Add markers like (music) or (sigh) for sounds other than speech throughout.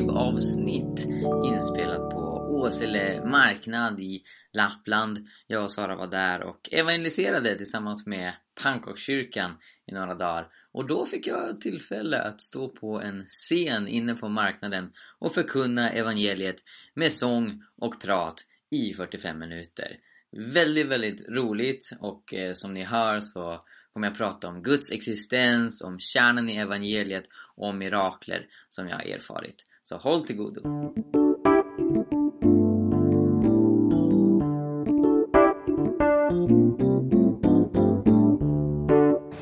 live-avsnitt inspelat på Åsele marknad i Lappland. Jag och Sara var där och evangeliserade tillsammans med Pannkakskyrkan i några dagar. Och då fick jag tillfälle att stå på en scen inne på marknaden och förkunna evangeliet med sång och prat i 45 minuter. Väldigt, väldigt roligt och eh, som ni hör så kommer jag prata om Guds existens, om kärnan i evangeliet och om mirakler som jag har erfarit. Så håll till godo!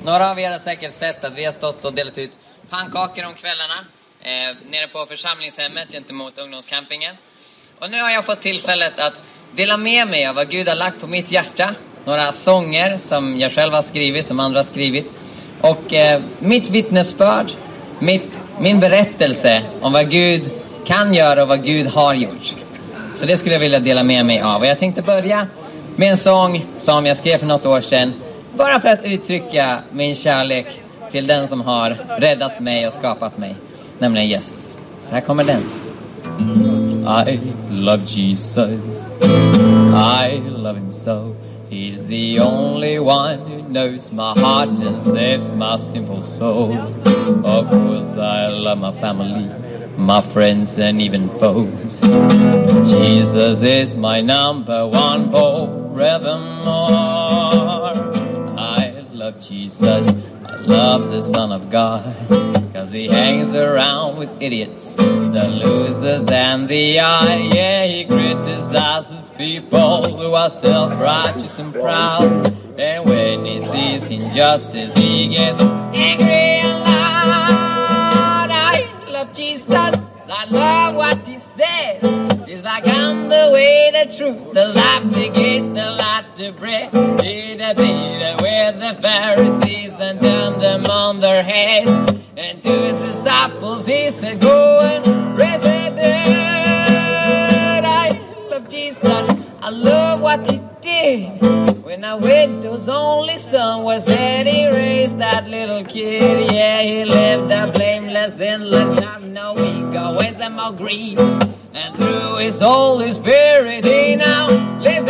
Några av er har säkert sett att vi har stått och delat ut pannkakor om kvällarna eh, nere på församlingshemmet gentemot ungdomscampingen. Och nu har jag fått tillfället att dela med mig av vad Gud har lagt på mitt hjärta några sånger som jag själv har skrivit, som andra har skrivit. Och eh, mitt vittnesbörd, mitt, min berättelse om vad Gud kan göra och vad Gud har gjort. Så det skulle jag vilja dela med mig av. Och jag tänkte börja med en sång som jag skrev för något år sedan. Bara för att uttrycka min kärlek till den som har räddat mig och skapat mig. Nämligen Jesus. Här kommer den. I love Jesus. I love him so. He's the only one who knows my heart and saves my simple soul. Of course, I love my family, my friends, and even foes. Jesus is my number one forevermore. I love Jesus. I love the Son of God. He hangs around with idiots, the losers, and the odd. Yeah, he criticizes people who are self-righteous and proud. And when he sees injustice, he gets angry and loud. I love Jesus. I love what he said. It's like I'm the way, the truth, the life, the gate, the light, bread. Did a beat with the Pharisees and turned them on their heads. To his disciples he said, Go and raise the dead. I love Jesus. I love what he did. When a widow's only son was dead, he raised that little kid. Yeah, he lived a blameless, endless life, no egoism or greed. And through his Holy Spirit, he now lives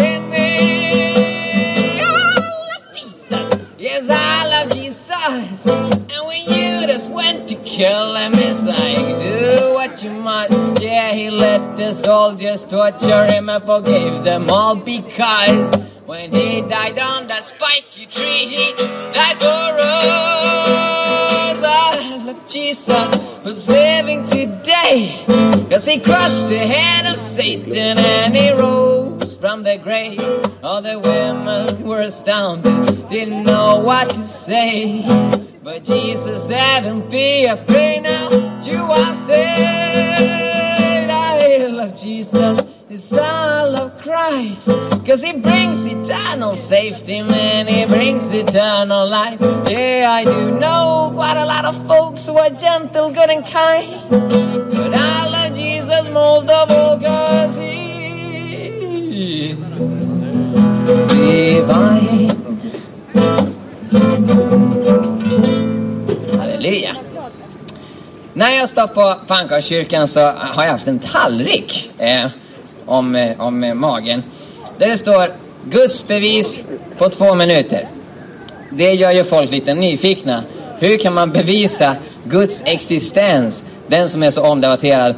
kill him, it's like, do what you must. Yeah, he let the soldiers torture him and forgave them all because when he died on that spiky tree, he died for us. Ah, I love Jesus who's living today. Cause he crushed the head of Satan and he rose from the grave. All the women were astounded, didn't know what to say. But Jesus said, Don't be afraid now, you are saved. I love Jesus, the Son of Christ. Cause he brings eternal safety, man, he brings eternal life. Yeah, I do know quite a lot of folks who are gentle, good, and kind. But I love Jesus most of all, cause he divine. Halleluja. När jag står på Pannkakskyrkan så har jag haft en tallrik eh, om, eh, om eh, magen. Där det står Guds bevis på två minuter. Det gör ju folk lite nyfikna. Hur kan man bevisa Guds existens, den som är så omdebatterad,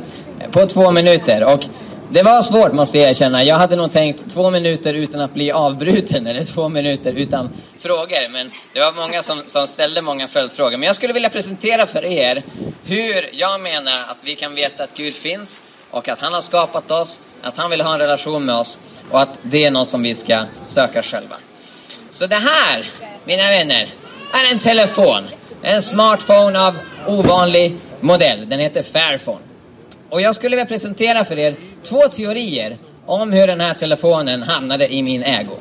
på två minuter? Och det var svårt måste jag erkänna. Jag hade nog tänkt två minuter utan att bli avbruten eller två minuter utan frågor. Men det var många som, som ställde många följdfrågor. Men jag skulle vilja presentera för er hur jag menar att vi kan veta att Gud finns och att han har skapat oss, att han vill ha en relation med oss och att det är något som vi ska söka själva. Så det här, mina vänner, är en telefon. En smartphone av ovanlig modell. Den heter Fairphone. Och jag skulle vilja presentera för er två teorier om hur den här telefonen hamnade i min ägo.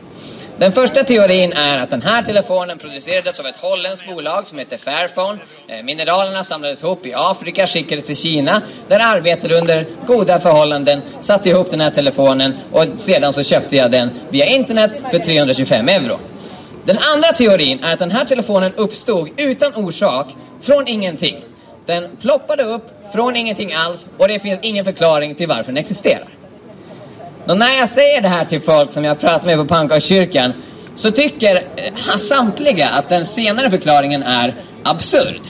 Den första teorin är att den här telefonen producerades av ett holländskt bolag som heter Fairphone. Eh, mineralerna samlades ihop i Afrika, skickades till Kina. Där arbetade under goda förhållanden, satte ihop den här telefonen och sedan så köpte jag den via internet för 325 euro. Den andra teorin är att den här telefonen uppstod utan orsak, från ingenting. Den ploppade upp från ingenting alls och det finns ingen förklaring till varför den existerar. Och när jag säger det här till folk som jag pratar med på pannkakskyrkan så tycker eh, samtliga att den senare förklaringen är absurd.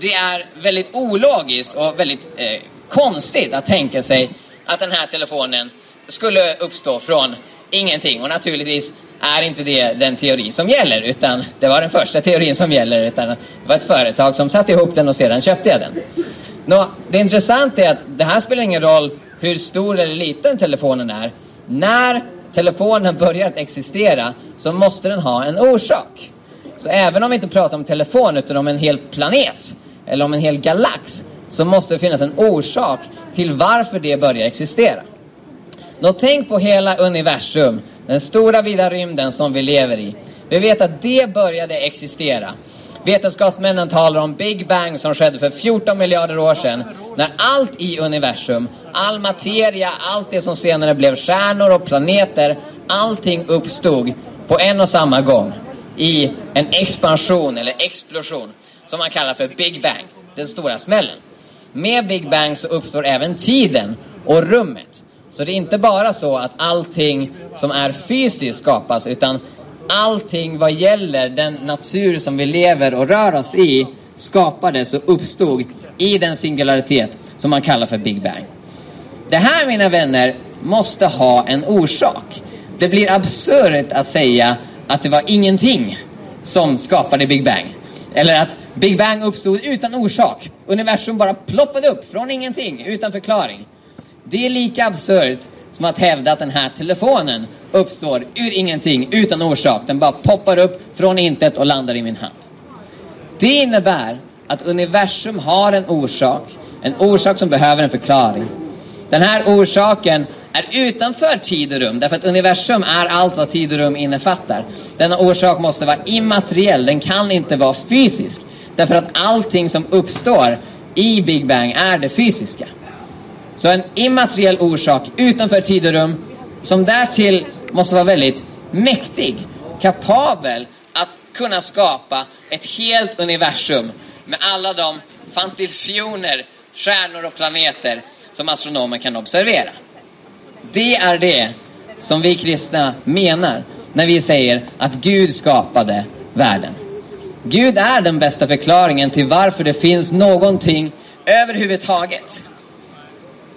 Det är väldigt ologiskt och väldigt eh, konstigt att tänka sig att den här telefonen skulle uppstå från ingenting. Och naturligtvis är inte det den teori som gäller, utan det var den första teorin som gäller. Utan det var ett företag som satte ihop den och sedan köpte jag den. Nå, det intressanta är att det här spelar ingen roll hur stor eller liten telefonen är. När telefonen börjar att existera så måste den ha en orsak. Så även om vi inte pratar om telefon utan om en hel planet eller om en hel galax så måste det finnas en orsak till varför det börjar existera. Nå, tänk på hela universum, den stora vida rymden som vi lever i. Vi vet att det började existera. Vetenskapsmännen talar om Big Bang som skedde för 14 miljarder år sedan. När allt i universum, all materia, allt det som senare blev stjärnor och planeter, allting uppstod på en och samma gång. I en expansion eller explosion som man kallar för Big Bang, den stora smällen. Med Big Bang så uppstår även tiden och rummet. Så det är inte bara så att allting som är fysiskt skapas, utan allting vad gäller den natur som vi lever och rör oss i skapades och uppstod i den singularitet som man kallar för Big Bang. Det här, mina vänner, måste ha en orsak. Det blir absurt att säga att det var ingenting som skapade Big Bang. Eller att Big Bang uppstod utan orsak. Universum bara ploppade upp från ingenting, utan förklaring. Det är lika absurt som att hävda att den här telefonen uppstår ur ingenting, utan orsak. Den bara poppar upp från intet och landar i min hand. Det innebär att universum har en orsak, en orsak som behöver en förklaring. Den här orsaken är utanför tid och rum, därför att universum är allt vad tid och rum innefattar. Denna orsak måste vara immateriell, den kan inte vara fysisk. Därför att allting som uppstår i Big Bang är det fysiska. Så en immateriell orsak utanför tid och rum som därtill måste vara väldigt mäktig, kapabel att kunna skapa ett helt universum med alla de fantasioner, stjärnor och planeter som astronomer kan observera. Det är det som vi kristna menar när vi säger att Gud skapade världen. Gud är den bästa förklaringen till varför det finns någonting överhuvudtaget.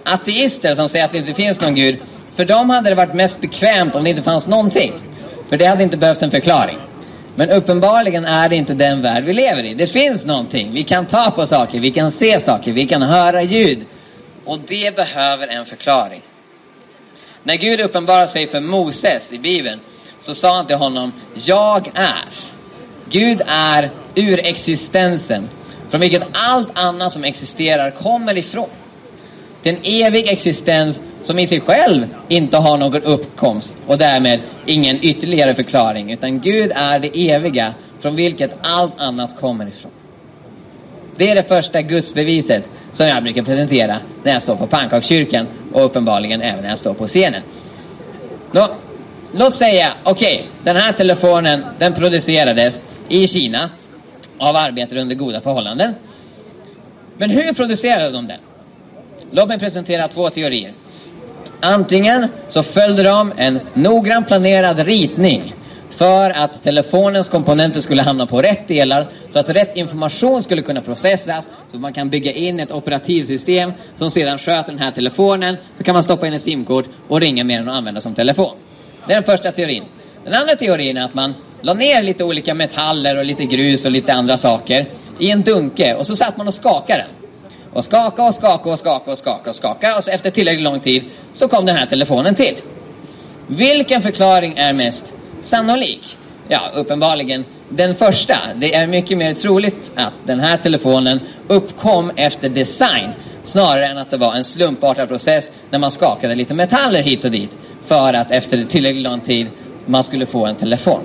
Ateister som säger att det inte finns någon Gud, för dem hade det varit mest bekvämt om det inte fanns någonting. För det hade inte behövt en förklaring. Men uppenbarligen är det inte den värld vi lever i. Det finns någonting. Vi kan ta på saker, vi kan se saker, vi kan höra ljud. Och det behöver en förklaring. När Gud uppenbarar sig för Moses i Bibeln så sa han till honom, jag är. Gud är ur existensen, från vilket allt annat som existerar kommer ifrån. Det är en evig existens som i sig själv inte har någon uppkomst och därmed ingen ytterligare förklaring. Utan Gud är det eviga från vilket allt annat kommer ifrån. Det är det första gudsbeviset som jag brukar presentera när jag står på pannkakskyrkan och uppenbarligen även när jag står på scenen. Nå, låt säga, okej, okay, den här telefonen den producerades i Kina av arbetare under goda förhållanden. Men hur producerade de den? Låt mig presentera två teorier. Antingen så följde de en noggrant planerad ritning för att telefonens komponenter skulle hamna på rätt delar så att rätt information skulle kunna processas så att man kan bygga in ett operativsystem som sedan sköter den här telefonen så kan man stoppa in ett simkort och ringa med den och använda som telefon. Det är den första teorin. Den andra teorin är att man la ner lite olika metaller och lite grus och lite andra saker i en dunke och så satt man och skakade den. Och skaka och skaka och skaka och skaka och skaka och så efter tillräckligt lång tid så kom den här telefonen till. Vilken förklaring är mest sannolik? Ja, uppenbarligen den första. Det är mycket mer troligt att den här telefonen uppkom efter design snarare än att det var en slumpartad process när man skakade lite metaller hit och dit för att efter tillräckligt lång tid man skulle få en telefon.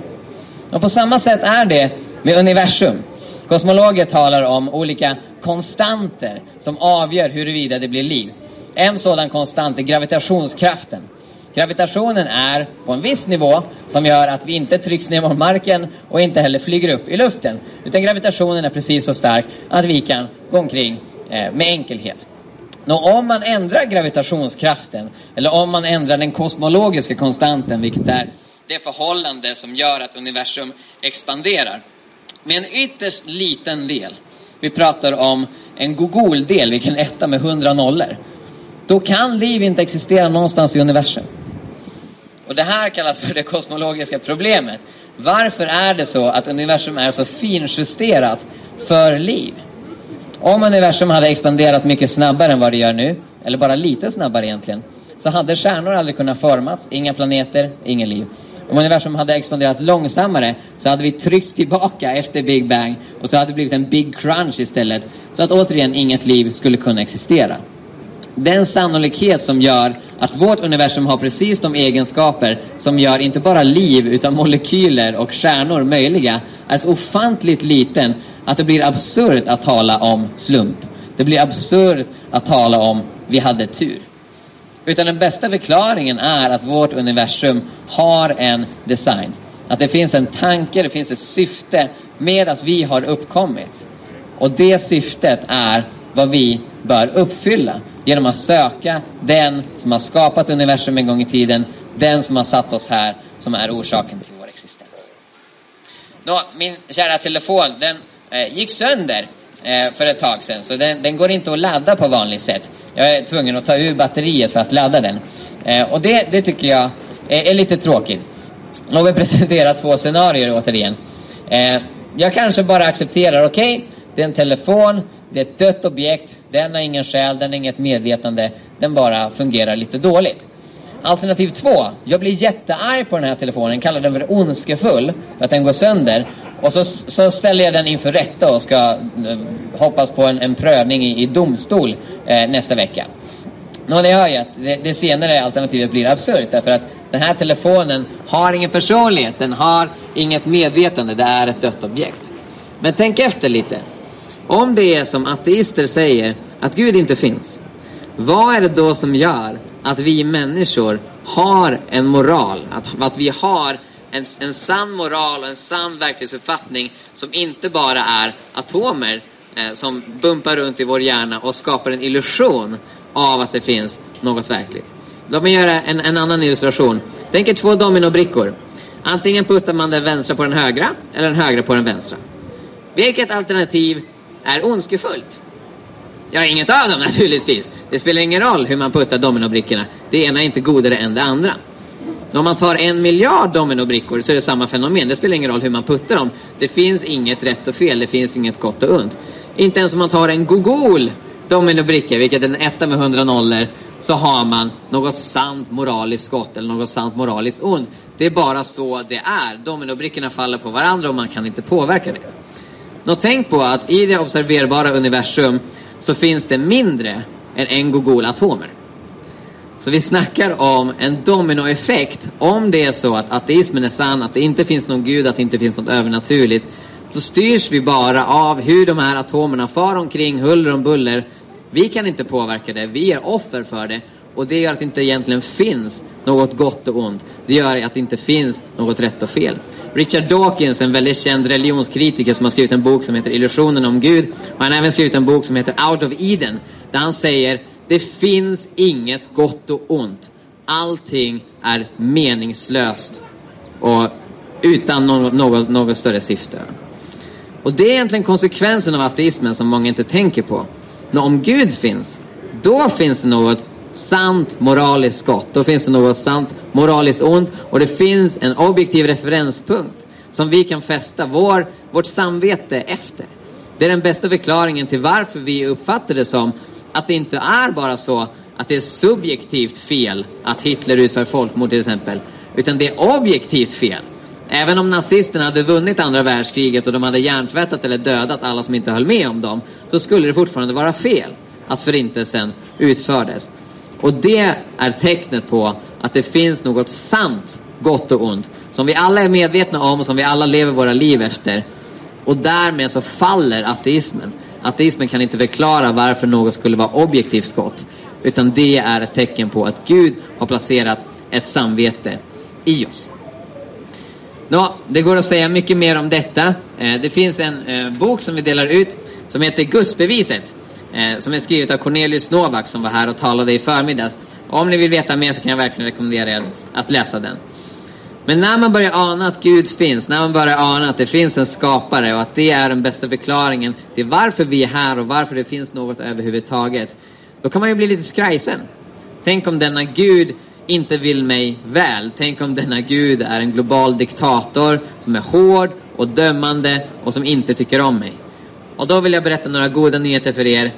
Och på samma sätt är det med universum. Kosmologer talar om olika konstanter som avgör huruvida det blir liv. En sådan konstant är gravitationskraften. Gravitationen är på en viss nivå som gör att vi inte trycks ner mot marken och inte heller flyger upp i luften. Utan gravitationen är precis så stark att vi kan gå omkring eh, med enkelhet. Nå, om man ändrar gravitationskraften, eller om man ändrar den kosmologiska konstanten, vilket är det förhållande som gör att universum expanderar, med en ytterst liten del, vi pratar om en gogoldel, vilken etta med hundra nollor, då kan liv inte existera någonstans i universum. Och det här kallas för det kosmologiska problemet. Varför är det så att universum är så finjusterat för liv? Om universum hade expanderat mycket snabbare än vad det gör nu, eller bara lite snabbare egentligen, så hade stjärnor aldrig kunnat formas, inga planeter, inget liv. Om universum hade expanderat långsammare så hade vi tryckts tillbaka efter Big Bang och så hade det blivit en Big Crunch istället. Så att återigen inget liv skulle kunna existera. Den sannolikhet som gör att vårt universum har precis de egenskaper som gör inte bara liv utan molekyler och stjärnor möjliga är så ofantligt liten att det blir absurt att tala om slump. Det blir absurt att tala om vi hade tur. Utan den bästa förklaringen är att vårt universum har en design. Att det finns en tanke, det finns ett syfte med att vi har uppkommit. Och det syftet är vad vi bör uppfylla genom att söka den som har skapat universum en gång i tiden, den som har satt oss här, som är orsaken till vår existens. Nå, min kära telefon, den eh, gick sönder eh, för ett tag sedan, så den, den, går inte att ladda på vanligt sätt. Jag är tvungen att ta ur batteriet för att ladda den. Eh, och det, det tycker jag är, är lite tråkigt. Låt mig presentera två scenarier återigen. Eh, jag kanske bara accepterar, okej, okay, det är en telefon, det är ett dött objekt, den har ingen själ, den har inget medvetande, den bara fungerar lite dåligt. Alternativ två, jag blir jättearg på den här telefonen, kallar den för ondskefull för att den går sönder. Och så, så ställer jag den inför rätta och ska eh, hoppas på en, en prövning i, i domstol eh, nästa vecka. Nå, det hör ju att det, det senare alternativet blir absurt därför att den här telefonen har ingen personlighet, den har inget medvetande, det är ett dött objekt. Men tänk efter lite. Om det är som ateister säger, att Gud inte finns, vad är det då som gör att vi människor har en moral? Att, att vi har en, en sann moral och en sann verklighetsuppfattning som inte bara är atomer eh, som bumpar runt i vår hjärna och skapar en illusion av att det finns något verkligt. Låt mig göra en, en annan illustration. Tänk er två dominobrickor. Antingen puttar man den vänstra på den högra eller den högra på den vänstra. Vilket alternativ är ondskefullt? Ja, inget av dem (laughs) naturligtvis. Det spelar ingen roll hur man puttar dominobrickorna. Det ena är inte godare än det andra. Om man tar en miljard dominobrickor så är det samma fenomen. Det spelar ingen roll hur man puttar dem. Det finns inget rätt och fel. Det finns inget gott och ont. Inte ens om man tar en gogol dominobricka, vilket är en etta med hundra nollor, så har man något sant moraliskt gott eller något sant moraliskt ont. Det är bara så det är. Dominobrickorna faller på varandra och man kan inte påverka det. Nå, tänk på att i det observerbara universum så finns det mindre än en Google-atomer. Så vi snackar om en dominoeffekt. Om det är så att ateismen är sann, att det inte finns någon gud, att det inte finns något övernaturligt. Så styrs vi bara av hur de här atomerna far omkring, huller om buller. Vi kan inte påverka det, vi är offer för det. Och det gör att det inte egentligen finns något gott och ont. Det gör att det inte finns något rätt och fel. Richard Dawkins, en väldigt känd religionskritiker som har skrivit en bok som heter Illusionen om Gud. Och han har även skrivit en bok som heter Out of Eden. Där han säger, det finns inget gott och ont. Allting är meningslöst och utan något, något, något större syfte. Och det är egentligen konsekvensen av ateismen som många inte tänker på. Men om Gud finns, då finns det något sant moraliskt gott. Då finns det något sant moraliskt ont och det finns en objektiv referenspunkt som vi kan fästa vår, vårt samvete efter. Det är den bästa förklaringen till varför vi uppfattar det som att det inte är bara så att det är subjektivt fel att Hitler utför folkmord till exempel. Utan det är objektivt fel. Även om nazisterna hade vunnit andra världskriget och de hade hjärntvättat eller dödat alla som inte höll med om dem, så skulle det fortfarande vara fel att förintelsen utfördes. Och det är tecknet på att det finns något sant gott och ont som vi alla är medvetna om och som vi alla lever våra liv efter. Och därmed så faller ateismen. Ateismen kan inte förklara varför något skulle vara objektivt gott. Utan det är ett tecken på att Gud har placerat ett samvete i oss. Nå, det går att säga mycket mer om detta. Eh, det finns en eh, bok som vi delar ut som heter Gudsbeviset eh, som är skrivet av Cornelius Novak som var här och talade i förmiddags. Om ni vill veta mer så kan jag verkligen rekommendera er att läsa den. Men när man börjar ana att Gud finns, när man börjar ana att det finns en skapare och att det är den bästa förklaringen till varför vi är här och varför det finns något överhuvudtaget, då kan man ju bli lite skrajsen. Tänk om denna Gud inte vill mig väl. Tänk om denna Gud är en global diktator som är hård och dömande och som inte tycker om mig. Och då vill jag berätta några goda nyheter för er.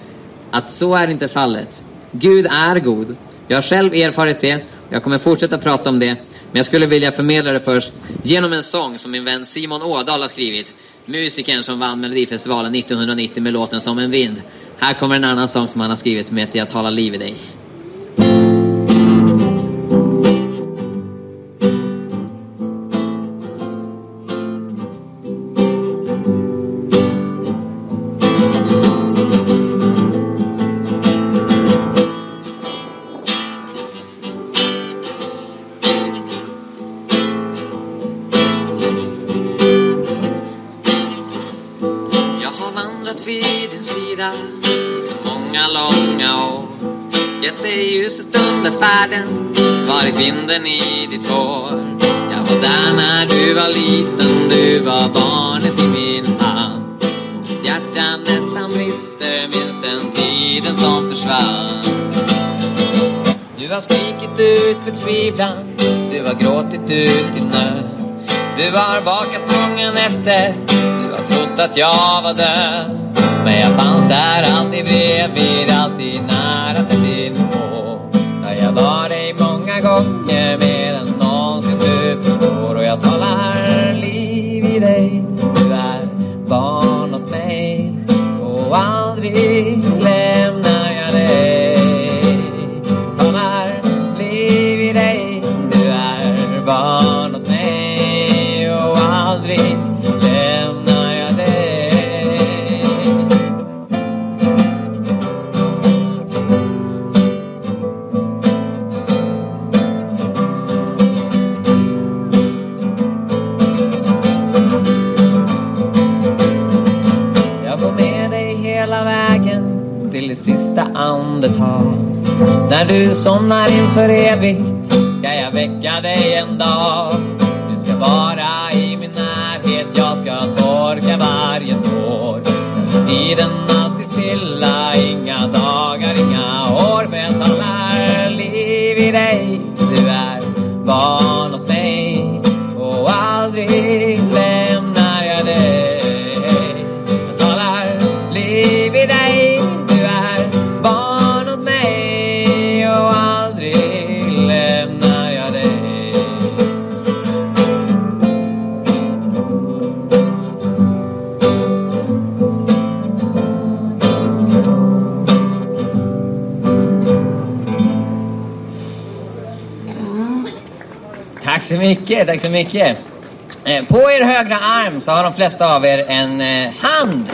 Att så är inte fallet. Gud är god. Jag har själv erfarit det. Jag kommer fortsätta prata om det. Men jag skulle vilja förmedla det först genom en sång som min vän Simon Ådahl har skrivit. Musikern som vann Melodifestivalen 1990 med låten Som en vind. Här kommer en annan sång som han har skrivit som heter Jag talar liv i dig. Förtvivlan, du har gråtit ut din nöd. Du har vakat många nätter, du har trott att jag var död. Men jag fanns där alltid bredvid, alltid nära somnar in för evigt. Mycket, tack så mycket. Eh, På er högra arm så har de flesta av er en eh, hand.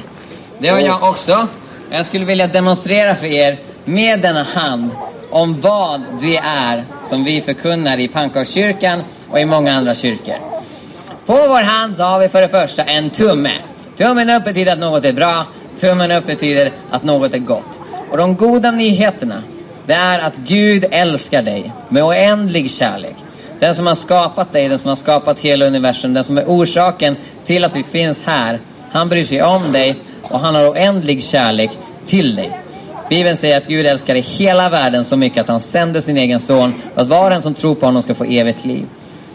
Det har jag också. Jag skulle vilja demonstrera för er med denna hand om vad det är som vi förkunnar i Pannkakskyrkan och i många andra kyrkor. På vår hand så har vi för det första en tumme. Tummen upp betyder att något är bra. Tummen upp betyder att något är gott. Och de goda nyheterna, det är att Gud älskar dig med oändlig kärlek. Den som har skapat dig, den som har skapat hela universum, den som är orsaken till att vi finns här. Han bryr sig om dig och han har oändlig kärlek till dig. Bibeln säger att Gud älskar dig hela världen så mycket att han sände sin egen son för att var och en som tror på honom ska få evigt liv.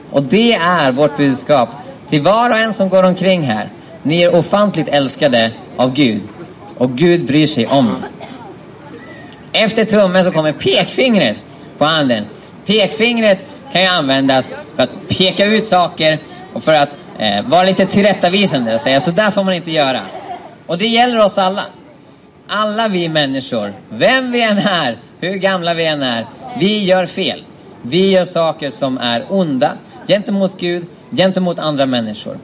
Och det är vårt budskap till var och en som går omkring här. Ni är ofantligt älskade av Gud. Och Gud bryr sig om er. Efter tummen så kommer pekfingret på handen. Pekfingret kan ju användas för att peka ut saker och för att eh, vara lite tillrättavisande och säga så där får man inte göra. Och det gäller oss alla. Alla vi människor, vem vi än är, hur gamla vi än är, vi gör fel. Vi gör saker som är onda gentemot Gud, gentemot andra människor.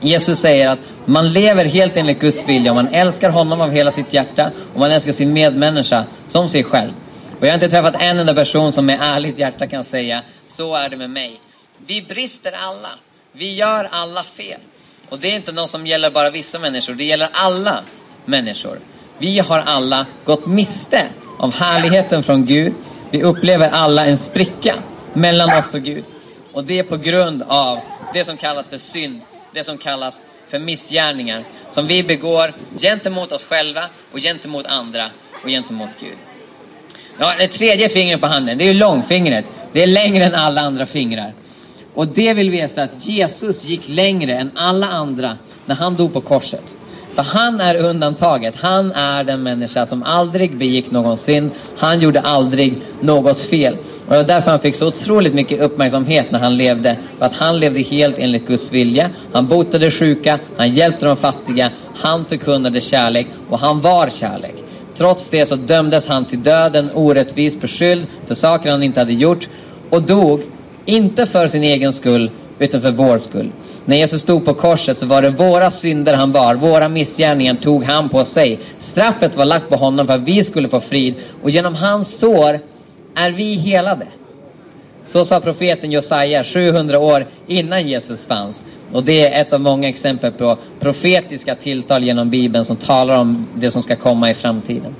Jesus säger att man lever helt enligt Guds vilja och man älskar honom av hela sitt hjärta och man älskar sin medmänniska som sig själv. Och jag har inte träffat en enda person som med ärligt hjärta kan säga så är det med mig. Vi brister alla. Vi gör alla fel. Och det är inte något som gäller bara vissa människor, det gäller alla människor. Vi har alla gått miste om härligheten från Gud. Vi upplever alla en spricka mellan oss och Gud. Och det är på grund av det som kallas för synd, det som kallas för missgärningar som vi begår gentemot oss själva och gentemot andra och gentemot Gud. Ja, det tredje fingret på handen, det är ju långfingret. Det är längre än alla andra fingrar. Och det vill visa att Jesus gick längre än alla andra när han dog på korset. För han är undantaget. Han är den människa som aldrig begick någon synd. Han gjorde aldrig något fel. Och det var därför han fick så otroligt mycket uppmärksamhet när han levde. För att han levde helt enligt Guds vilja. Han botade sjuka, han hjälpte de fattiga, han förkunnade kärlek och han var kärlek. Trots det så dömdes han till döden orättvist beskylld för saker han inte hade gjort och dog, inte för sin egen skull, utan för vår skull. När Jesus stod på korset så var det våra synder han bar, våra missgärningar tog han på sig. Straffet var lagt på honom för att vi skulle få frid och genom hans sår är vi helade. Så sa profeten Josaja 700 år innan Jesus fanns. Och det är ett av många exempel på profetiska tilltal genom Bibeln som talar om det som ska komma i framtiden.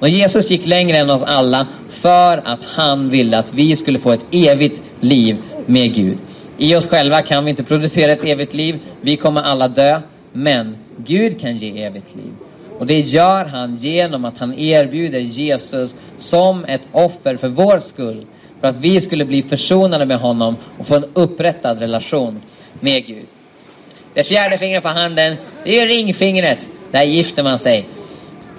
Och Jesus gick längre än oss alla för att han ville att vi skulle få ett evigt liv med Gud. I oss själva kan vi inte producera ett evigt liv. Vi kommer alla dö. Men Gud kan ge evigt liv. Och det gör han genom att han erbjuder Jesus som ett offer för vår skull. För att vi skulle bli försonade med honom och få en upprättad relation med Gud. Det fjärde fingret på handen, det är ringfingret. Där gifter man sig.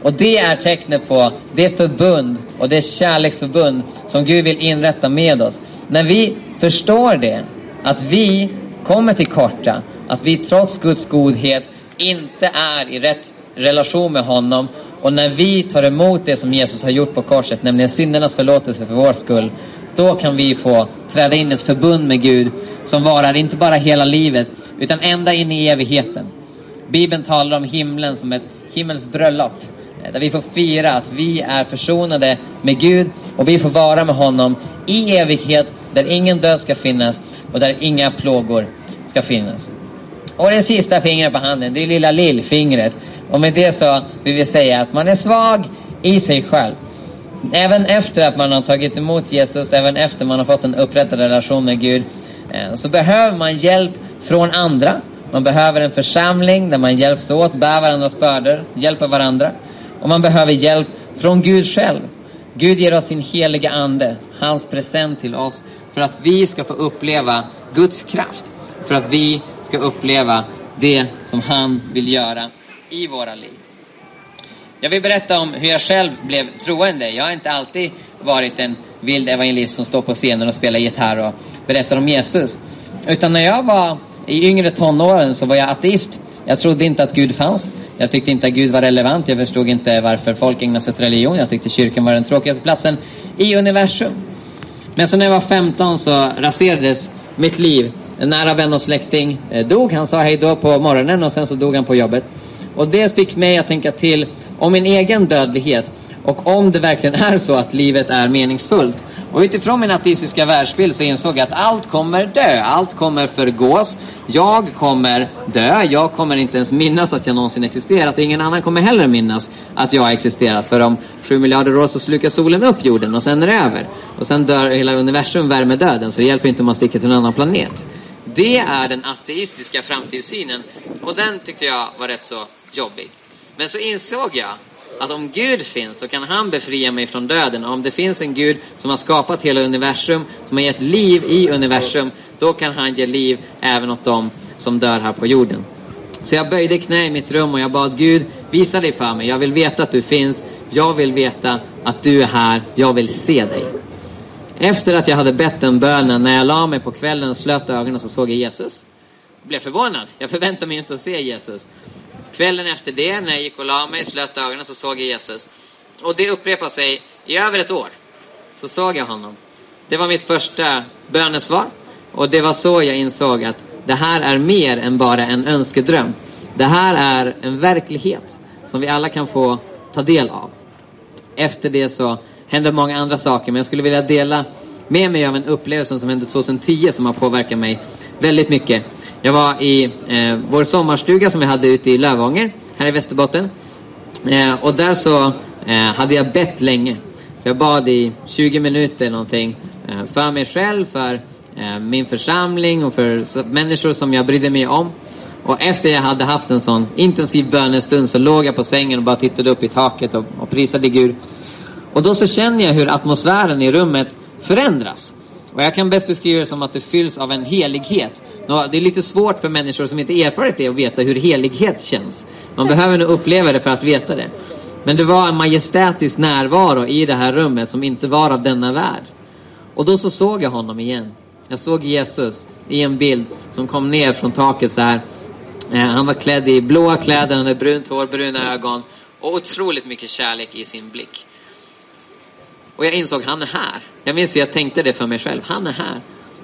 Och det är tecknet på det förbund och det kärleksförbund som Gud vill inrätta med oss. När vi förstår det, att vi kommer till korta, att vi trots Guds godhet inte är i rätt relation med honom och när vi tar emot det som Jesus har gjort på korset, nämligen syndernas förlåtelse för vår skull, då kan vi få träda in i ett förbund med Gud som varar inte bara hela livet, utan ända in i evigheten. Bibeln talar om himlen som ett himmelskt bröllop, eh, där vi får fira att vi är försonade med Gud och vi får vara med honom i evighet, där ingen död ska finnas och där inga plågor ska finnas. Och det sista fingret på handen, det är lilla lillfingret. Och med det så vill vi säga att man är svag i sig själv. Även efter att man har tagit emot Jesus, även efter man har fått en upprättad relation med Gud, eh, så behöver man hjälp från andra. Man behöver en församling där man hjälps åt, bär varandras bördor, hjälper varandra. Och man behöver hjälp från Gud själv. Gud ger oss sin heliga Ande, hans present till oss, för att vi ska få uppleva Guds kraft. För att vi ska uppleva det som han vill göra i våra liv. Jag vill berätta om hur jag själv blev troende. Jag har inte alltid varit en vild evangelist som står på scenen och spelar gitarr och berättar om Jesus. Utan när jag var i yngre tonåren så var jag ateist. Jag trodde inte att Gud fanns. Jag tyckte inte att Gud var relevant. Jag förstod inte varför folk ägnade sig åt religion. Jag tyckte kyrkan var den tråkigaste platsen i universum. Men så när jag var 15 så raserades mitt liv. En nära vän och släkting eh, dog. Han sa hej då på morgonen och sen så dog han på jobbet. Och det fick mig att tänka till om min egen dödlighet och om det verkligen är så att livet är meningsfullt. Och utifrån min ateistiska världsbild så insåg jag att allt kommer dö, allt kommer förgås. Jag kommer dö, jag kommer inte ens minnas att jag någonsin existerat. Ingen annan kommer heller minnas att jag har existerat. För om sju miljarder år så slukar solen upp jorden och sen är det över. Och sen dör hela universum värmedöden, så det hjälper inte om man sticker till en annan planet. Det är den ateistiska framtidssynen och den tyckte jag var rätt så jobbig. Men så insåg jag att om Gud finns så kan han befria mig från döden. Och om det finns en Gud som har skapat hela universum, som har gett liv i universum, då kan han ge liv även åt dem som dör här på jorden. Så jag böjde knä i mitt rum och jag bad Gud, visa dig för mig. Jag vill veta att du finns. Jag vill veta att du är här. Jag vill se dig. Efter att jag hade bett den bönen, när jag la mig på kvällen och slöt ögonen så såg jag Jesus. Jag blev förvånad. Jag förväntade mig inte att se Jesus. Kvällen efter det, när jag gick och la mig, slöt ögonen, så såg jag Jesus. Och det upprepade sig i över ett år. Så såg jag honom. Det var mitt första bönesvar. Och det var så jag insåg att det här är mer än bara en önskedröm. Det här är en verklighet som vi alla kan få ta del av. Efter det så hände många andra saker, men jag skulle vilja dela med mig av en upplevelse som hände 2010 som har påverkat mig väldigt mycket. Jag var i eh, vår sommarstuga som vi hade ute i Lövånger, här i Västerbotten. Eh, och där så eh, hade jag bett länge. Så jag bad i 20 minuter någonting. Eh, för mig själv, för eh, min församling och för människor som jag brydde mig om. Och efter jag hade haft en sån intensiv bönestund så låg jag på sängen och bara tittade upp i taket och, och prisade Gud. Och då så känner jag hur atmosfären i rummet förändras. Och jag kan bäst beskriva det som att det fylls av en helighet. Nå, Det är lite svårt för människor som inte erfarit det att veta hur helighet känns. Man behöver nog uppleva det för att veta det. Men det var en majestätisk närvaro i det här rummet som inte var av denna värld. Och då så såg jag honom igen. Jag såg Jesus i en bild som kom ner från taket så här. Eh, han var klädd i blåa kläder, han hade brunt hår, bruna ögon och otroligt mycket kärlek i sin blick. Och jag insåg, han är här. Jag minns att jag tänkte det för mig själv. Han är här.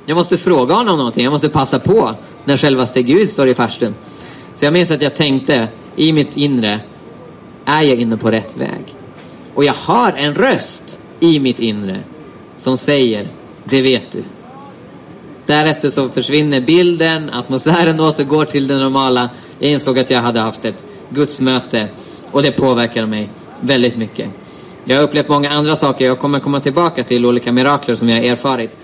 Jag måste fråga honom någonting. Jag måste passa på när självaste Gud står i farstun. Så jag minns att jag tänkte i mitt inre, är jag inne på rätt väg? Och jag hör en röst i mitt inre som säger, det vet du. Därefter så försvinner bilden, atmosfären återgår till det normala. Jag insåg att jag hade haft ett gudsmöte och det påverkade mig väldigt mycket. Jag har upplevt många andra saker, jag kommer komma tillbaka till olika mirakler som jag har erfarit.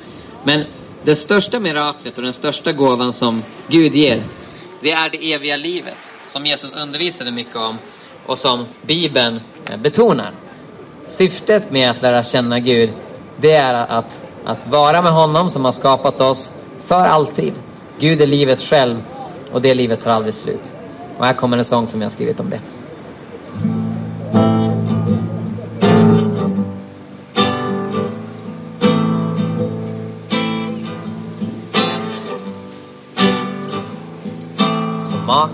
Men det största miraklet och den största gåvan som Gud ger, det är det eviga livet. Som Jesus undervisade mycket om och som Bibeln eh, betonar. Syftet med att lära känna Gud, det är att, att vara med honom som har skapat oss för alltid. Gud är livet själv och det livet tar aldrig slut. Och här kommer en sång som jag har skrivit om det.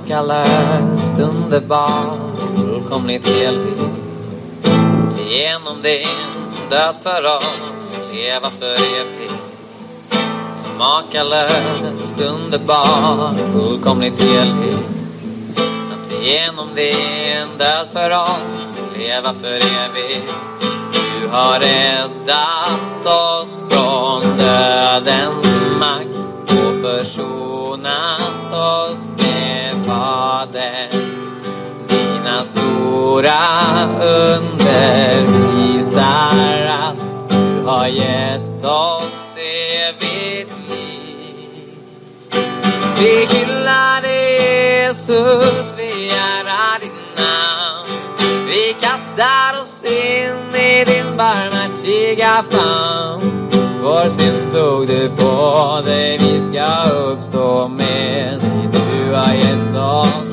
Så makalöst underbart, fullkomligt helig. Genom din död för oss, leva för evigt. Så makalöst underbart, fullkomligt helig. Att genom din död för oss, leva för evigt. Du har räddat oss från dödens makt och försonat oss Fadern. Dina stora under visar att du har gett oss evigt liv. Vi hyllar dig Jesus, vi ärar ditt namn. Vi kastar oss in i din barmhärtiga famn. Vår synd tog du på dig, vi ska uppstå med dig. Du har gett oss evigt liv.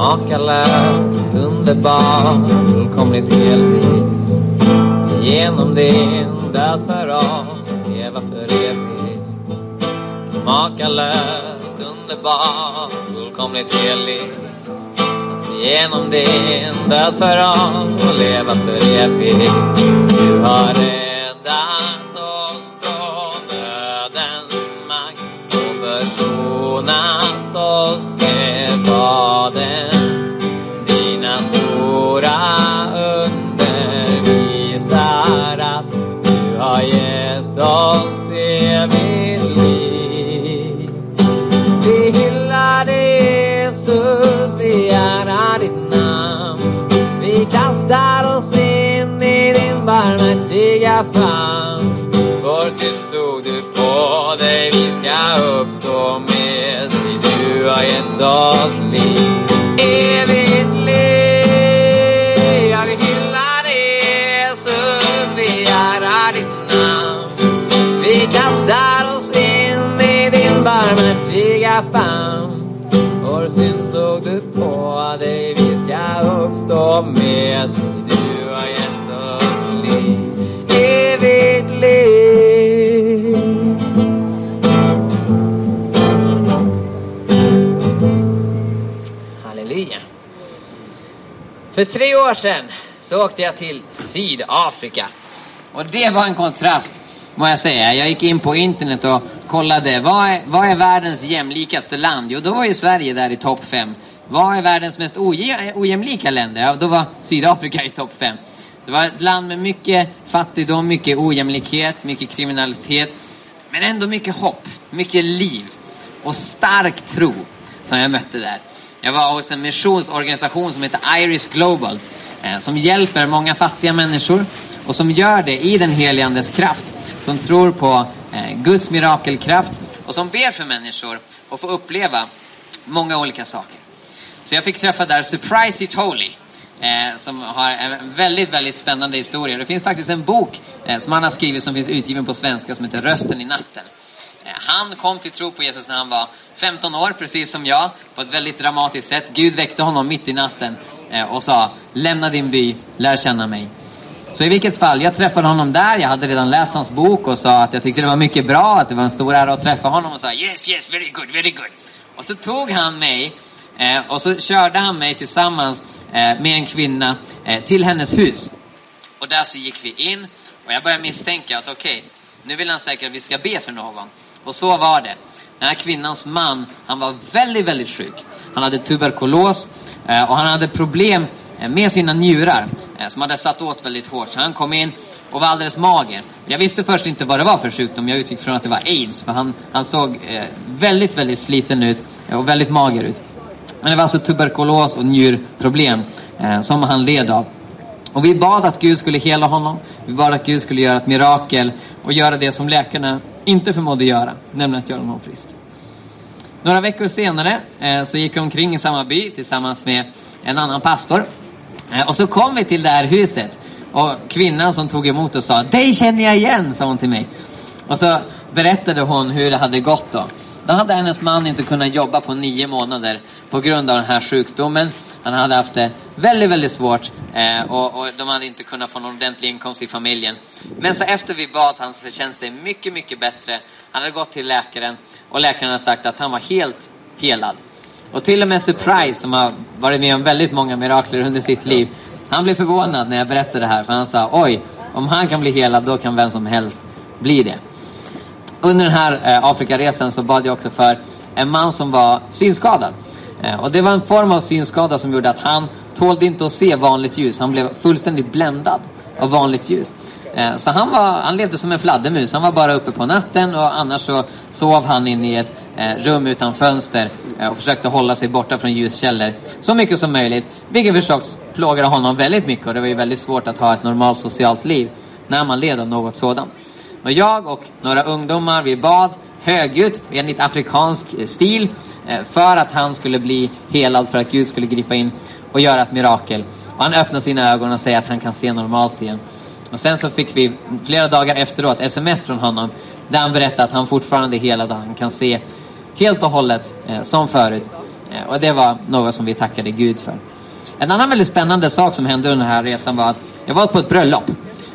Makalöst, underbart, fullkomligt helig. Genom din död för oss, leva för evigt. Makalöst, underbart, fullkomligt helig. Genom din död för oss och leva för evigt. Du har det barmhärtiga famn. Vår synd tog du på dig, vi ska uppstå med dig. Du har gett oss liv, evigt liv. Ja, vi hyllar dig Jesus, vi ärar ditt namn. Vi kastar oss in i din barmhärtiga famn. Vår synd tog du på dig, vi ska uppstå med dig. För tre år sedan så åkte jag till Sydafrika. Och det var en kontrast, må jag säga. Jag gick in på internet och kollade, vad är, vad är världens jämlikaste land? Jo, då var ju Sverige där i topp fem. vad är världens mest ojämlika länder? Ja, då var Sydafrika i topp fem. Det var ett land med mycket fattigdom, mycket ojämlikhet, mycket kriminalitet. Men ändå mycket hopp, mycket liv och stark tro som jag mötte där. Jag var hos en missionsorganisation som heter Iris Global eh, som hjälper många fattiga människor och som gör det i den helige Andes kraft. Som tror på eh, Guds mirakelkraft och som ber för människor och får uppleva många olika saker. Så jag fick träffa där Surprise It Holy eh, som har en väldigt, väldigt spännande historia. Det finns faktiskt en bok som han har skrivit som finns utgiven på svenska som heter Rösten i natten. Han kom till tro på Jesus när han var 15 år, precis som jag, på ett väldigt dramatiskt sätt. Gud väckte honom mitt i natten eh, och sa lämna din by, lär känna mig. Så i vilket fall, jag träffade honom där, jag hade redan läst hans bok och sa att jag tyckte det var mycket bra, att det var en stor ära att träffa honom och sa yes, yes, very good, very good. Och så tog han mig eh, och så körde han mig tillsammans eh, med en kvinna till hennes hus. Och där så gick vi in och jag började misstänka att okej, okay, nu vill han säkert att vi ska be för någon. Och så var det. Den här kvinnans man, han var väldigt, väldigt sjuk. Han hade tuberkulos eh, och han hade problem eh, med sina njurar eh, som hade satt åt väldigt hårt. Så han kom in och var alldeles mager. Jag visste först inte vad det var för sjukdom. Jag utgick från att det var aids. För han, han såg väldigt, väldigt sliten ut och väldigt mager ut. Men det var alltså tuberkulos och njurproblem som han led av. Och vi bad att Gud skulle hela honom. Vi bad att Gud skulle göra ett mirakel och göra det som läkarna inte förmådde göra, nämligen att göra honom frisk. Några veckor senare eh, så gick jag omkring i samma by tillsammans med en annan pastor. Eh, och så kom vi till det här huset och kvinnan som tog emot oss sa Dig känner jag igen, sa hon till mig. Och så berättade hon hur det hade gått då. Då hade hennes man inte kunnat jobba på nio månader på grund av den här sjukdomen. Han hade haft det väldigt, väldigt svårt eh, och, och, de hade inte kunnat få någon ordentlig inkomst i familjen. Men så efter vi bad han så känns det mycket, mycket bättre. Han hade gått till läkaren och läkaren hade sagt att han var helt helad. Och till och med Surprise som har varit med om väldigt många mirakler under sitt liv. Han blev förvånad när jag berättade det här för han sa oj, om han kan bli helad då kan vem som helst bli det. Under den här eh, Afrikaresan så bad jag också för en man som var synskadad. Eh, och det var en form av synskada som gjorde att han tålde inte att se vanligt ljus. Han blev fullständigt bländad av vanligt ljus. Eh, så han, var, han levde som en fladdermus. Han var bara uppe på natten och annars så sov han inne i ett eh, rum utan fönster och försökte hålla sig borta från ljuskällor så mycket som möjligt. Vilket förstås plågade honom väldigt mycket och det var ju väldigt svårt att ha ett normalt socialt liv när man led av något sådant. Och jag och några ungdomar, vi bad högljutt enligt afrikansk eh, stil eh, för att han skulle bli helad, för att Gud skulle gripa in och göra ett mirakel. Och han öppnar sina ögon och säger att han kan se normalt igen. Och sen så fick vi flera dagar efteråt sms från honom där han berättade att han fortfarande är helad och han kan se helt och hållet eh, som förut. Eh, och det var något som vi tackade Gud för. En annan väldigt spännande sak som hände under den här resan var att jag var på ett bröllop.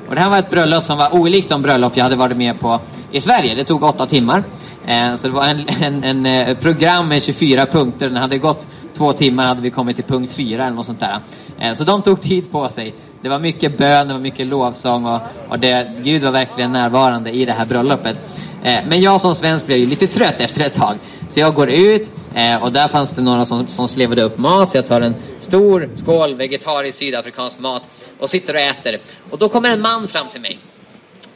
Och det här var ett bröllop som var olikt de bröllop jag hade varit med på i Sverige. Det tog åtta timmar. Eh, så det var en, (laughs) en, en, eh, program med 24 punkter. När det hade gått två timmar hade vi kommit till punkt fyra eller något sånt där. Eh, så de tog tid på sig. Det var mycket bön, det var mycket lovsång och, och det, Gud var verkligen närvarande i det här bröllopet. Men jag som svensk blev ju lite trött efter ett tag. Så jag går ut och där fanns det några som, som slevade upp mat. Så jag tar en stor skål vegetarisk sydafrikansk mat och sitter och äter. Och då kommer en man fram till mig.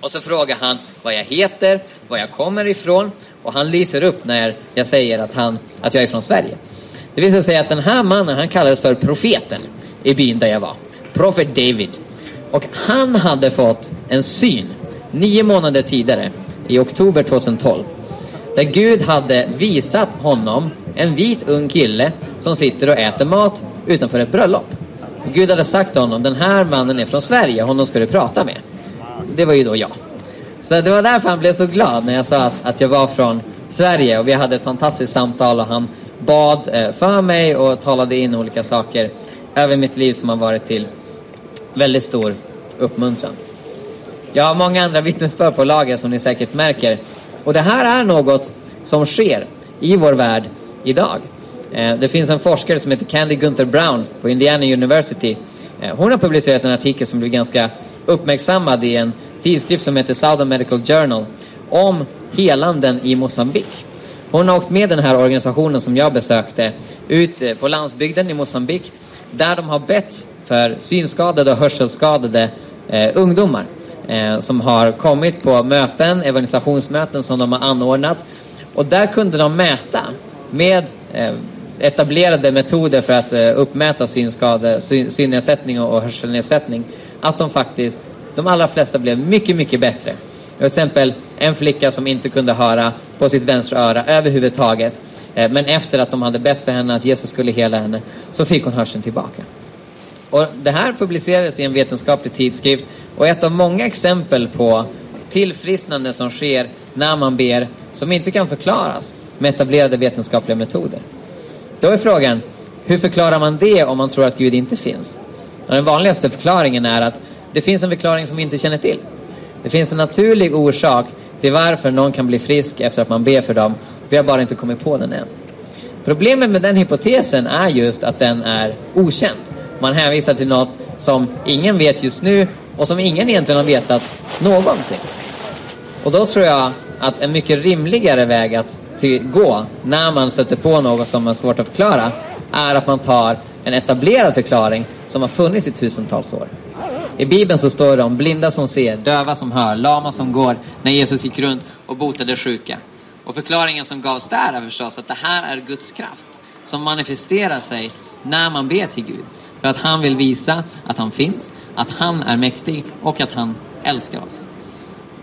Och så frågar han vad jag heter, var jag kommer ifrån och han lyser upp när jag säger att, han, att jag är från Sverige. Det vill säga att den här mannen, han kallades för profeten i byn där jag var. Prophet David. Och han hade fått en syn nio månader tidigare, i oktober 2012. Där Gud hade visat honom en vit ung kille som sitter och äter mat utanför ett bröllop. Gud hade sagt till honom, den här mannen är från Sverige, honom ska du prata med. Det var ju då jag. Så det var därför han blev så glad när jag sa att, att jag var från Sverige och vi hade ett fantastiskt samtal och han bad eh, för mig och talade in olika saker över mitt liv som har varit till väldigt stor uppmuntran. Jag har många andra vittnesbörd på lager som ni säkert märker. Och det här är något som sker i vår värld idag. Eh, det finns en forskare som heter Candy Gunther Brown på Indiana University. Eh, hon har publicerat en artikel som blev ganska uppmärksammad i en tidskrift som heter Southern Medical Journal om helanden i Mosambik. Hon har åkt med den här organisationen som jag besökte ut eh, på landsbygden i Mosambik där de har bett för synskadade och hörselskadade eh, ungdomar eh, som har kommit på möten, evangelisationsmöten som de har anordnat. Och där kunde de mäta med eh, etablerade metoder för att eh, uppmäta synskade, syn, synnedsättning och, och hörselnedsättning att de faktiskt, de allra flesta blev mycket, mycket bättre. Till exempel en flicka som inte kunde höra på sitt vänstra öra överhuvudtaget. Eh, men efter att de hade bett för henne att Jesus skulle hela henne så fick hon hörseln tillbaka. Och det här publicerades i en vetenskaplig tidskrift och ett av många exempel på tillfrisknande som sker när man ber som inte kan förklaras med etablerade vetenskapliga metoder. Då är frågan, hur förklarar man det om man tror att Gud inte finns? Och den vanligaste förklaringen är att det finns en förklaring som vi inte känner till. Det finns en naturlig orsak till varför någon kan bli frisk efter att man ber för dem. Vi har bara inte kommit på den än. Problemet med den hypotesen är just att den är okänd. Man hänvisar till något som ingen vet just nu och som ingen egentligen har vetat någonsin. Och då tror jag att en mycket rimligare väg att gå när man stöter på något som är svårt att förklara är att man tar en etablerad förklaring som har funnits i tusentals år. I Bibeln så står det om blinda som ser, döva som hör, lama som går när Jesus gick runt och botade sjuka. Och förklaringen som gavs där är förstås att det här är Guds kraft som manifesterar sig när man ber till Gud. För att han vill visa att han finns, att han är mäktig och att han älskar oss.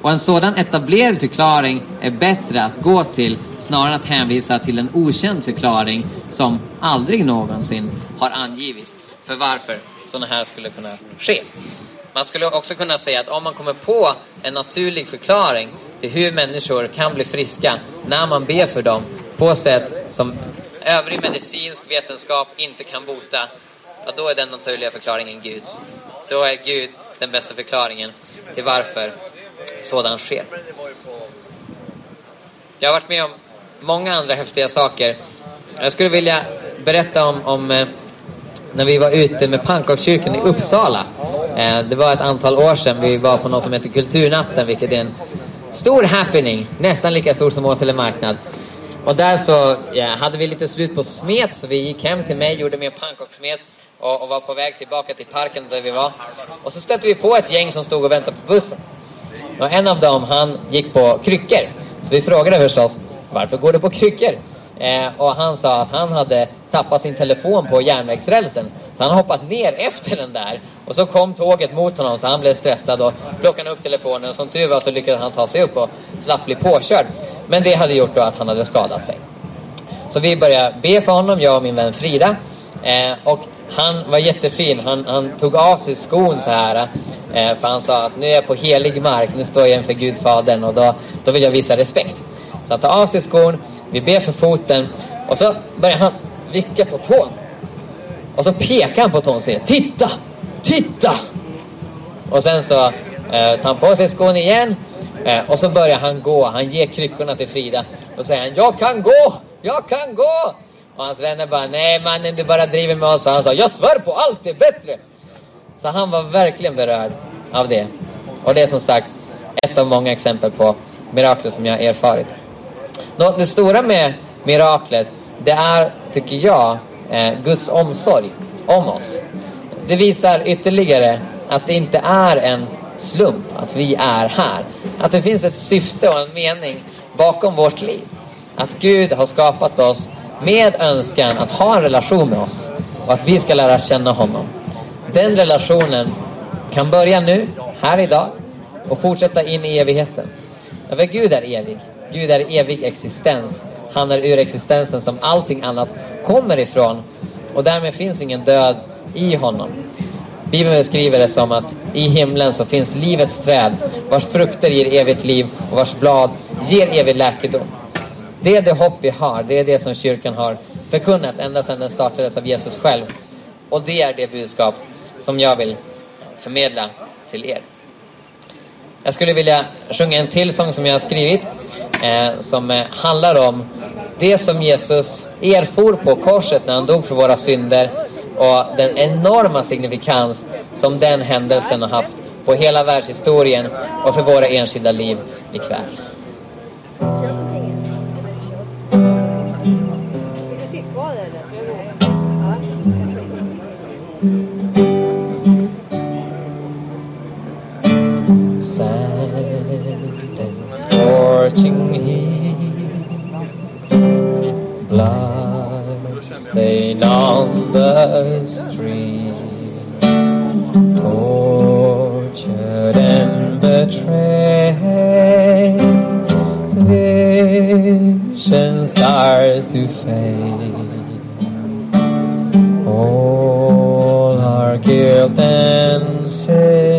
Och en sådan etablerad förklaring är bättre att gå till snarare än att hänvisa till en okänd förklaring som aldrig någonsin har angivits för varför sådana här skulle kunna ske. Man skulle också kunna säga att om man kommer på en naturlig förklaring till hur människor kan bli friska när man ber för dem på sätt som övrig medicinsk vetenskap inte kan bota, ja, då är den naturliga förklaringen Gud. Då är Gud den bästa förklaringen till varför sådant sker. Jag har varit med om många andra häftiga saker. Jag skulle vilja berätta om, om eh, när vi var ute med pannkakskyrkan i Uppsala. Eh, det var ett antal år sedan vi var på något som heter Kulturnatten, vilket är en stor happening, nästan lika stor som Åsele marknad. Och där så ja, hade vi lite slut på smet, så vi gick hem till mig, gjorde mer pannkakssmet och, och var på väg tillbaka till parken där vi var. Och så stötte vi på ett gäng som stod och väntade på bussen. Och en av dem, han gick på kryckor. Så vi frågade förstås, varför går du på kryckor? Eh, och han sa att han hade tappat sin telefon på järnvägsrälsen. Så han hoppat ner efter den där. Och så kom tåget mot honom så han blev stressad och plockade upp telefonen. Och som tur var så lyckades han ta sig upp och slapp bli påkörd. Men det hade gjort då att han hade skadat sig. Så vi började be för honom, jag och min vän Frida. Eh, och han var jättefin. Han, han tog av sig skon så här. Eh, för han sa att nu är jag på helig mark, nu står jag inför Gud Fadern och då, då vill jag visa respekt. Så han tar av sig skon, vi ber för foten och så börjar han vicka på tån. Och så pekar han på tån och säger Titta! Titta! Och sen så eh, tar han på sig skon igen eh, och så börjar han gå. Han ger kryckorna till Frida och säger han, Jag kan gå! Jag kan gå! Och hans vänner bara, nej mannen du bara driver med oss. Och han sa, jag svär på allt det är bättre. Så han var verkligen berörd av det. Och det är som sagt ett av många exempel på mirakler som jag erfarit. Det stora med miraklet, det är, tycker jag, eh, Guds omsorg om oss. Det visar ytterligare att det inte är en slump att vi är här. Att det finns ett syfte och en mening bakom vårt liv. Att Gud har skapat oss med önskan att ha en relation med oss och att vi ska lära känna honom. Den relationen kan börja nu, här idag och fortsätta in i evigheten. För Gud är evig. Gud är evig existens. Han är ur existensen som allting annat kommer ifrån. Och därmed finns ingen död i honom. Bibeln beskriver det som att i himlen så finns livets träd vars frukter ger evigt liv och vars blad ger evig läkedom. Det är det hopp vi har. Det är det som kyrkan har förkunnat ända sedan den startades av Jesus själv. Och det är det budskap som jag vill förmedla till er. Jag skulle vilja sjunga en till sång som jag har skrivit eh, som eh, handlar om det som Jesus erfor på korset när han dog för våra synder och den enorma signifikans som den händelsen har haft på hela världshistorien och för våra enskilda liv ikväll. Scorching heat. Blood stained on the street, tortured and betrayed. Vision starts to fade. All our guilt and sin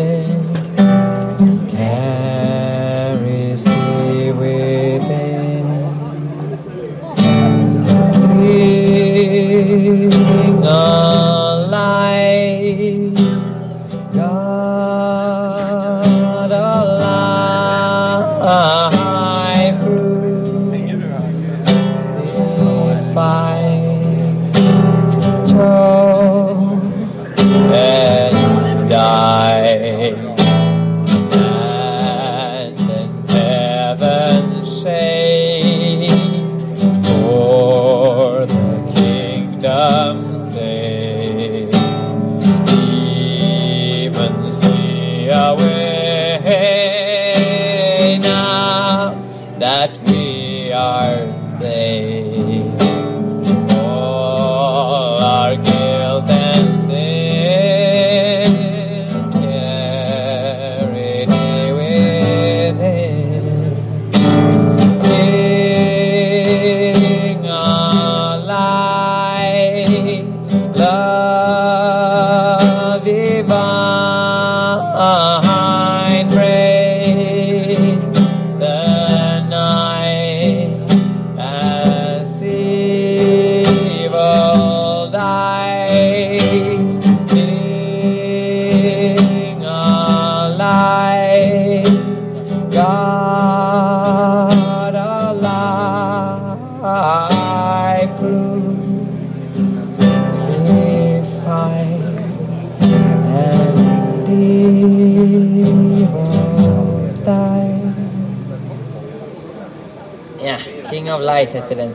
Ja, King of Light heter den.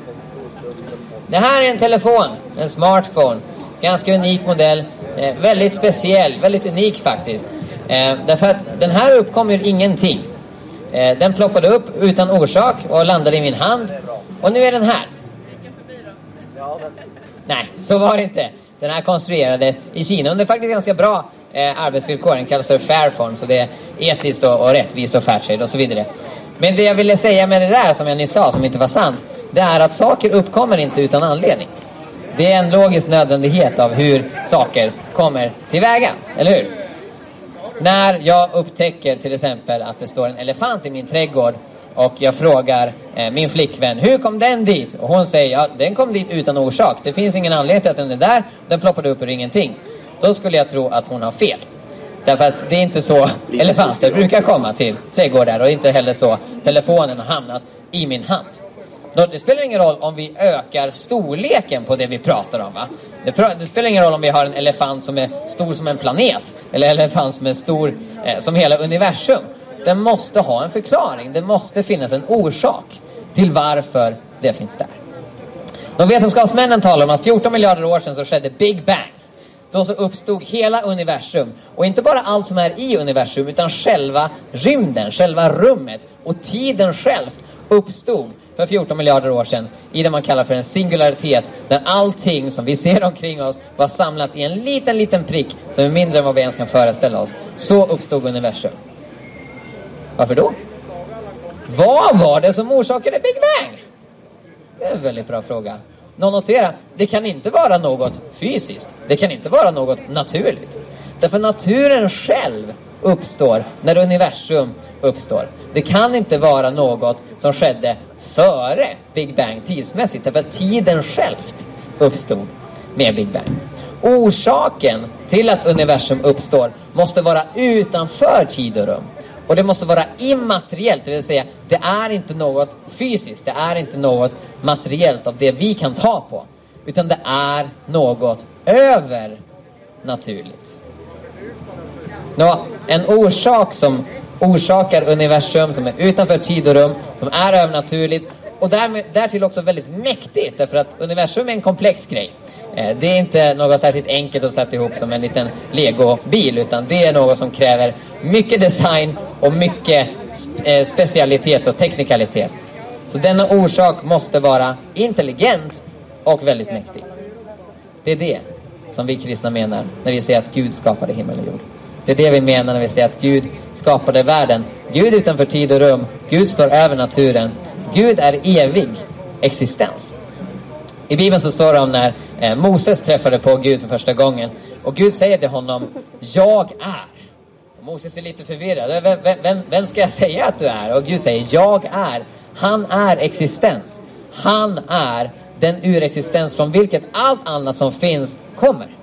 Det här är en telefon, en smartphone. Ganska unik modell. Eh, väldigt speciell, väldigt unik faktiskt. Eh, därför att den här uppkom ur ingenting. Eh, den ploppade upp utan orsak och landade i min hand. Och nu är den här. Nej, så var det inte. Den här konstruerades i Kina under faktiskt ganska bra eh, arbetsvillkor. Den kallas för Fairform, så det är etiskt och, och rättvist och Fairtrade och så vidare. Men det jag ville säga med det där, som jag nyss sa, som inte var sant, det är att saker uppkommer inte utan anledning. Det är en logisk nödvändighet av hur saker kommer tillväga, eller hur? När jag upptäcker till exempel att det står en elefant i min trädgård och jag frågar eh, min flickvän, hur kom den dit? Och hon säger, ja den kom dit utan orsak. Det finns ingen anledning till att den är där. Den ploppade upp ur ingenting. Då skulle jag tro att hon har fel. Därför att det är inte så (laughs) elefanter brukar komma till trädgårdar och inte heller så telefonen har hamnat i min hand. Då, det spelar ingen roll om vi ökar storleken på det vi pratar om. Va? Det, det spelar ingen roll om vi har en elefant som är stor som en planet eller en elefant som är stor eh, som hela universum. Den måste ha en förklaring. Det måste finnas en orsak till varför det finns där. De vetenskapsmännen talar om att 14 miljarder år sedan så skedde Big Bang. Då så uppstod hela universum. Och inte bara allt som är i universum utan själva rymden, själva rummet och tiden själv uppstod för 14 miljarder år sedan i det man kallar för en singularitet där allting som vi ser omkring oss var samlat i en liten, liten prick som är mindre än vad vi ens kan föreställa oss. Så uppstod universum. Varför då? Vad var det som orsakade Big Bang? Det är en väldigt bra fråga. Någon notera, det kan inte vara något fysiskt. Det kan inte vara något naturligt. Därför naturen själv uppstår när universum uppstår. Det kan inte vara något som skedde före Big Bang tidsmässigt. Därför att tiden själv uppstod med Big Bang. Orsaken till att universum uppstår måste vara utanför tid och rum. Och det måste vara immateriellt, det vill säga det är inte något fysiskt, det är inte något materiellt av det vi kan ta på. Utan det är något övernaturligt. Nå, en orsak som orsakar universum, som är utanför tid och rum, som är övernaturligt och därmed, därtill också väldigt mäktigt därför att universum är en komplex grej. Eh, det är inte något särskilt enkelt att sätta ihop som en liten legobil utan det är något som kräver mycket design och mycket eh, specialitet och teknikalitet. Så denna orsak måste vara intelligent och väldigt mäktig. Det är det som vi kristna menar när vi säger att Gud skapade himmel och jord. Det är det vi menar när vi säger att Gud skapade världen. Gud utanför tid och rum. Gud står över naturen. Gud är evig existens. I Bibeln så står det om när eh, Moses träffade på Gud för första gången. Och Gud säger till honom, jag är. Och Moses är lite förvirrad. Vem, vem, vem ska jag säga att du är? Och Gud säger, jag är. Han är existens. Han är den urexistens från vilket allt annat som finns kommer.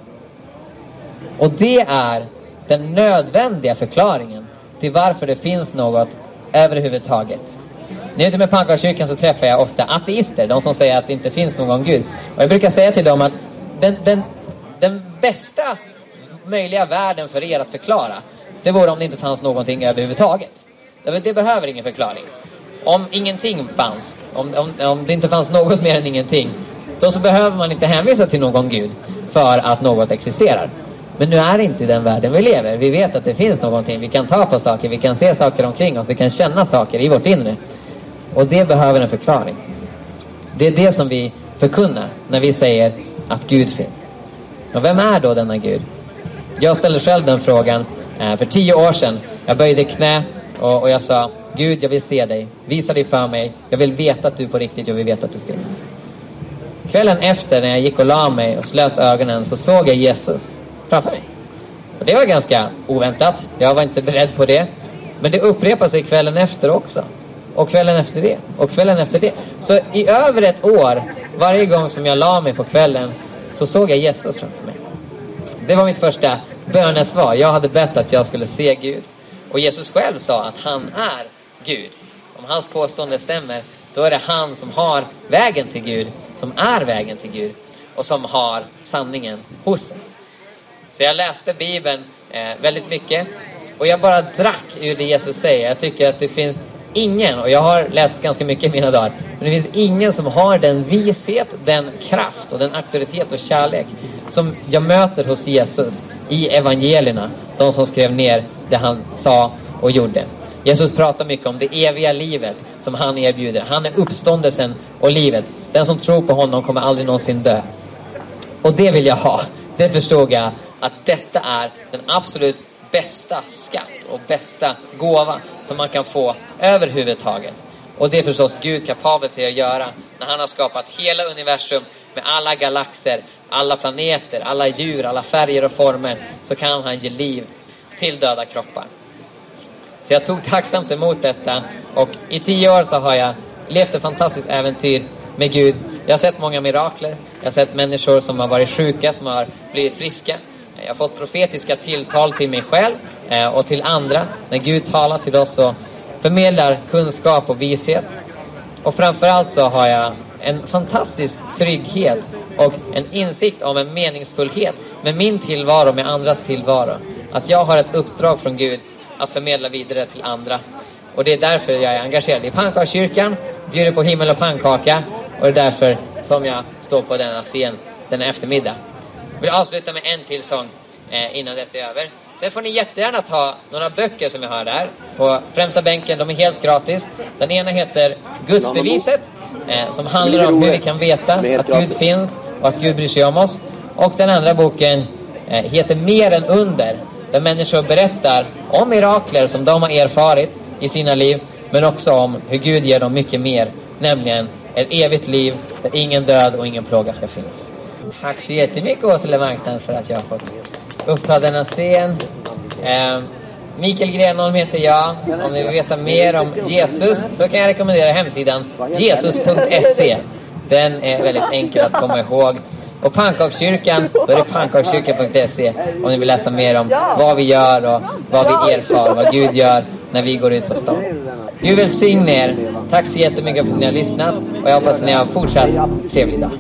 Och det är den nödvändiga förklaringen till varför det finns något överhuvudtaget. När jag är ute med pannkakskyrkan så träffar jag ofta ateister, de som säger att det inte finns någon Gud. Och jag brukar säga till dem att den, den, den bästa möjliga världen för er att förklara, det vore om det inte fanns någonting överhuvudtaget. Det behöver ingen förklaring. Om ingenting fanns, om, om, om det inte fanns något mer än ingenting, då så behöver man inte hänvisa till någon Gud för att något existerar. Men nu är det inte i den världen vi lever. Vi vet att det finns någonting. Vi kan ta på saker, vi kan se saker omkring oss, vi kan känna saker i vårt inre. Och det behöver en förklaring. Det är det som vi förkunnar när vi säger att Gud finns. Och vem är då denna Gud? Jag ställde själv den frågan eh, för tio år sedan. Jag böjde knä och, och jag sa Gud, jag vill se dig. Visa dig för mig. Jag vill veta att du är på riktigt. Jag vill veta att du finns. Kvällen efter när jag gick och la mig och slöt ögonen så såg jag Jesus framför mig. Och det var ganska oväntat. Jag var inte beredd på det. Men det upprepade sig kvällen efter också. Och kvällen efter det. Och kvällen efter det. Så i över ett år, varje gång som jag la mig på kvällen, så såg jag Jesus framför mig. Det var mitt första bönesvar. Jag hade bett att jag skulle se Gud. Och Jesus själv sa att han är Gud. Om hans påstående stämmer, då är det han som har vägen till Gud, som är vägen till Gud och som har sanningen hos sig. Så jag läste Bibeln eh, väldigt mycket och jag bara drack ur det Jesus säger. Jag tycker att det finns ingen, och jag har läst ganska mycket i mina dagar, men det finns ingen som har den vishet, den kraft och den auktoritet och kärlek som jag möter hos Jesus i evangelierna. De som skrev ner det han sa och gjorde. Jesus pratar mycket om det eviga livet som han erbjuder. Han är uppståndelsen och livet. Den som tror på honom kommer aldrig någonsin dö. Och det vill jag ha. Det förstod jag att detta är den absolut bästa skatt och bästa gåva som man kan få överhuvudtaget. Och det är förstås Gud kapabel till att göra när han har skapat hela universum med alla galaxer, alla planeter, alla djur, alla färger och former så kan han ge liv till döda kroppar. Så jag tog tacksamt emot detta och i tio år så har jag levt ett fantastiskt äventyr med Gud. Jag har sett många mirakler. Jag har sett människor som har varit sjuka, som har blivit friska. Jag har fått profetiska tilltal till mig själv Eh, och till andra. När Gud talar till oss och förmedlar kunskap och vishet. Och framförallt så har jag en fantastisk trygghet och en insikt om en meningsfullhet med min tillvaro, med andras tillvaro. Att jag har ett uppdrag från Gud att förmedla vidare till andra. Och det är därför jag är engagerad i pannkakskyrkan, bjuder på himmel och pannkaka och det är därför som jag står på denna scen denna eftermiddag. Jag vill avsluta med en till sång eh, innan detta är över. Sen får ni jättegärna ta några böcker som jag har där på främsta bänken. De är helt gratis. Den ena heter Gudsbeviset eh, som handlar om hur vi kan veta att Gud finns och att Gud bryr sig om oss. Och den andra boken eh, heter Mer än under där människor berättar om mirakler som de har erfarit i sina liv men också om hur Gud ger dem mycket mer, nämligen ett evigt liv där ingen död och ingen plåga ska finnas. Tack så jättemycket Åsele Marknad för att jag har fått uppta denna scen. Eh, Mikael Grenholm heter jag. Om ni vill veta mer om Jesus så kan jag rekommendera hemsidan jesus.se. Den är väldigt enkel att komma ihåg. Och pannkakskyrkan, då är det pannkakskyrkan.se om ni vill läsa mer om vad vi gör och vad vi erfar, vad Gud gör när vi går ut på stan. Gud välsigne er. Tack så jättemycket för att ni har lyssnat och jag hoppas att ni har fortsatt trevlig dag.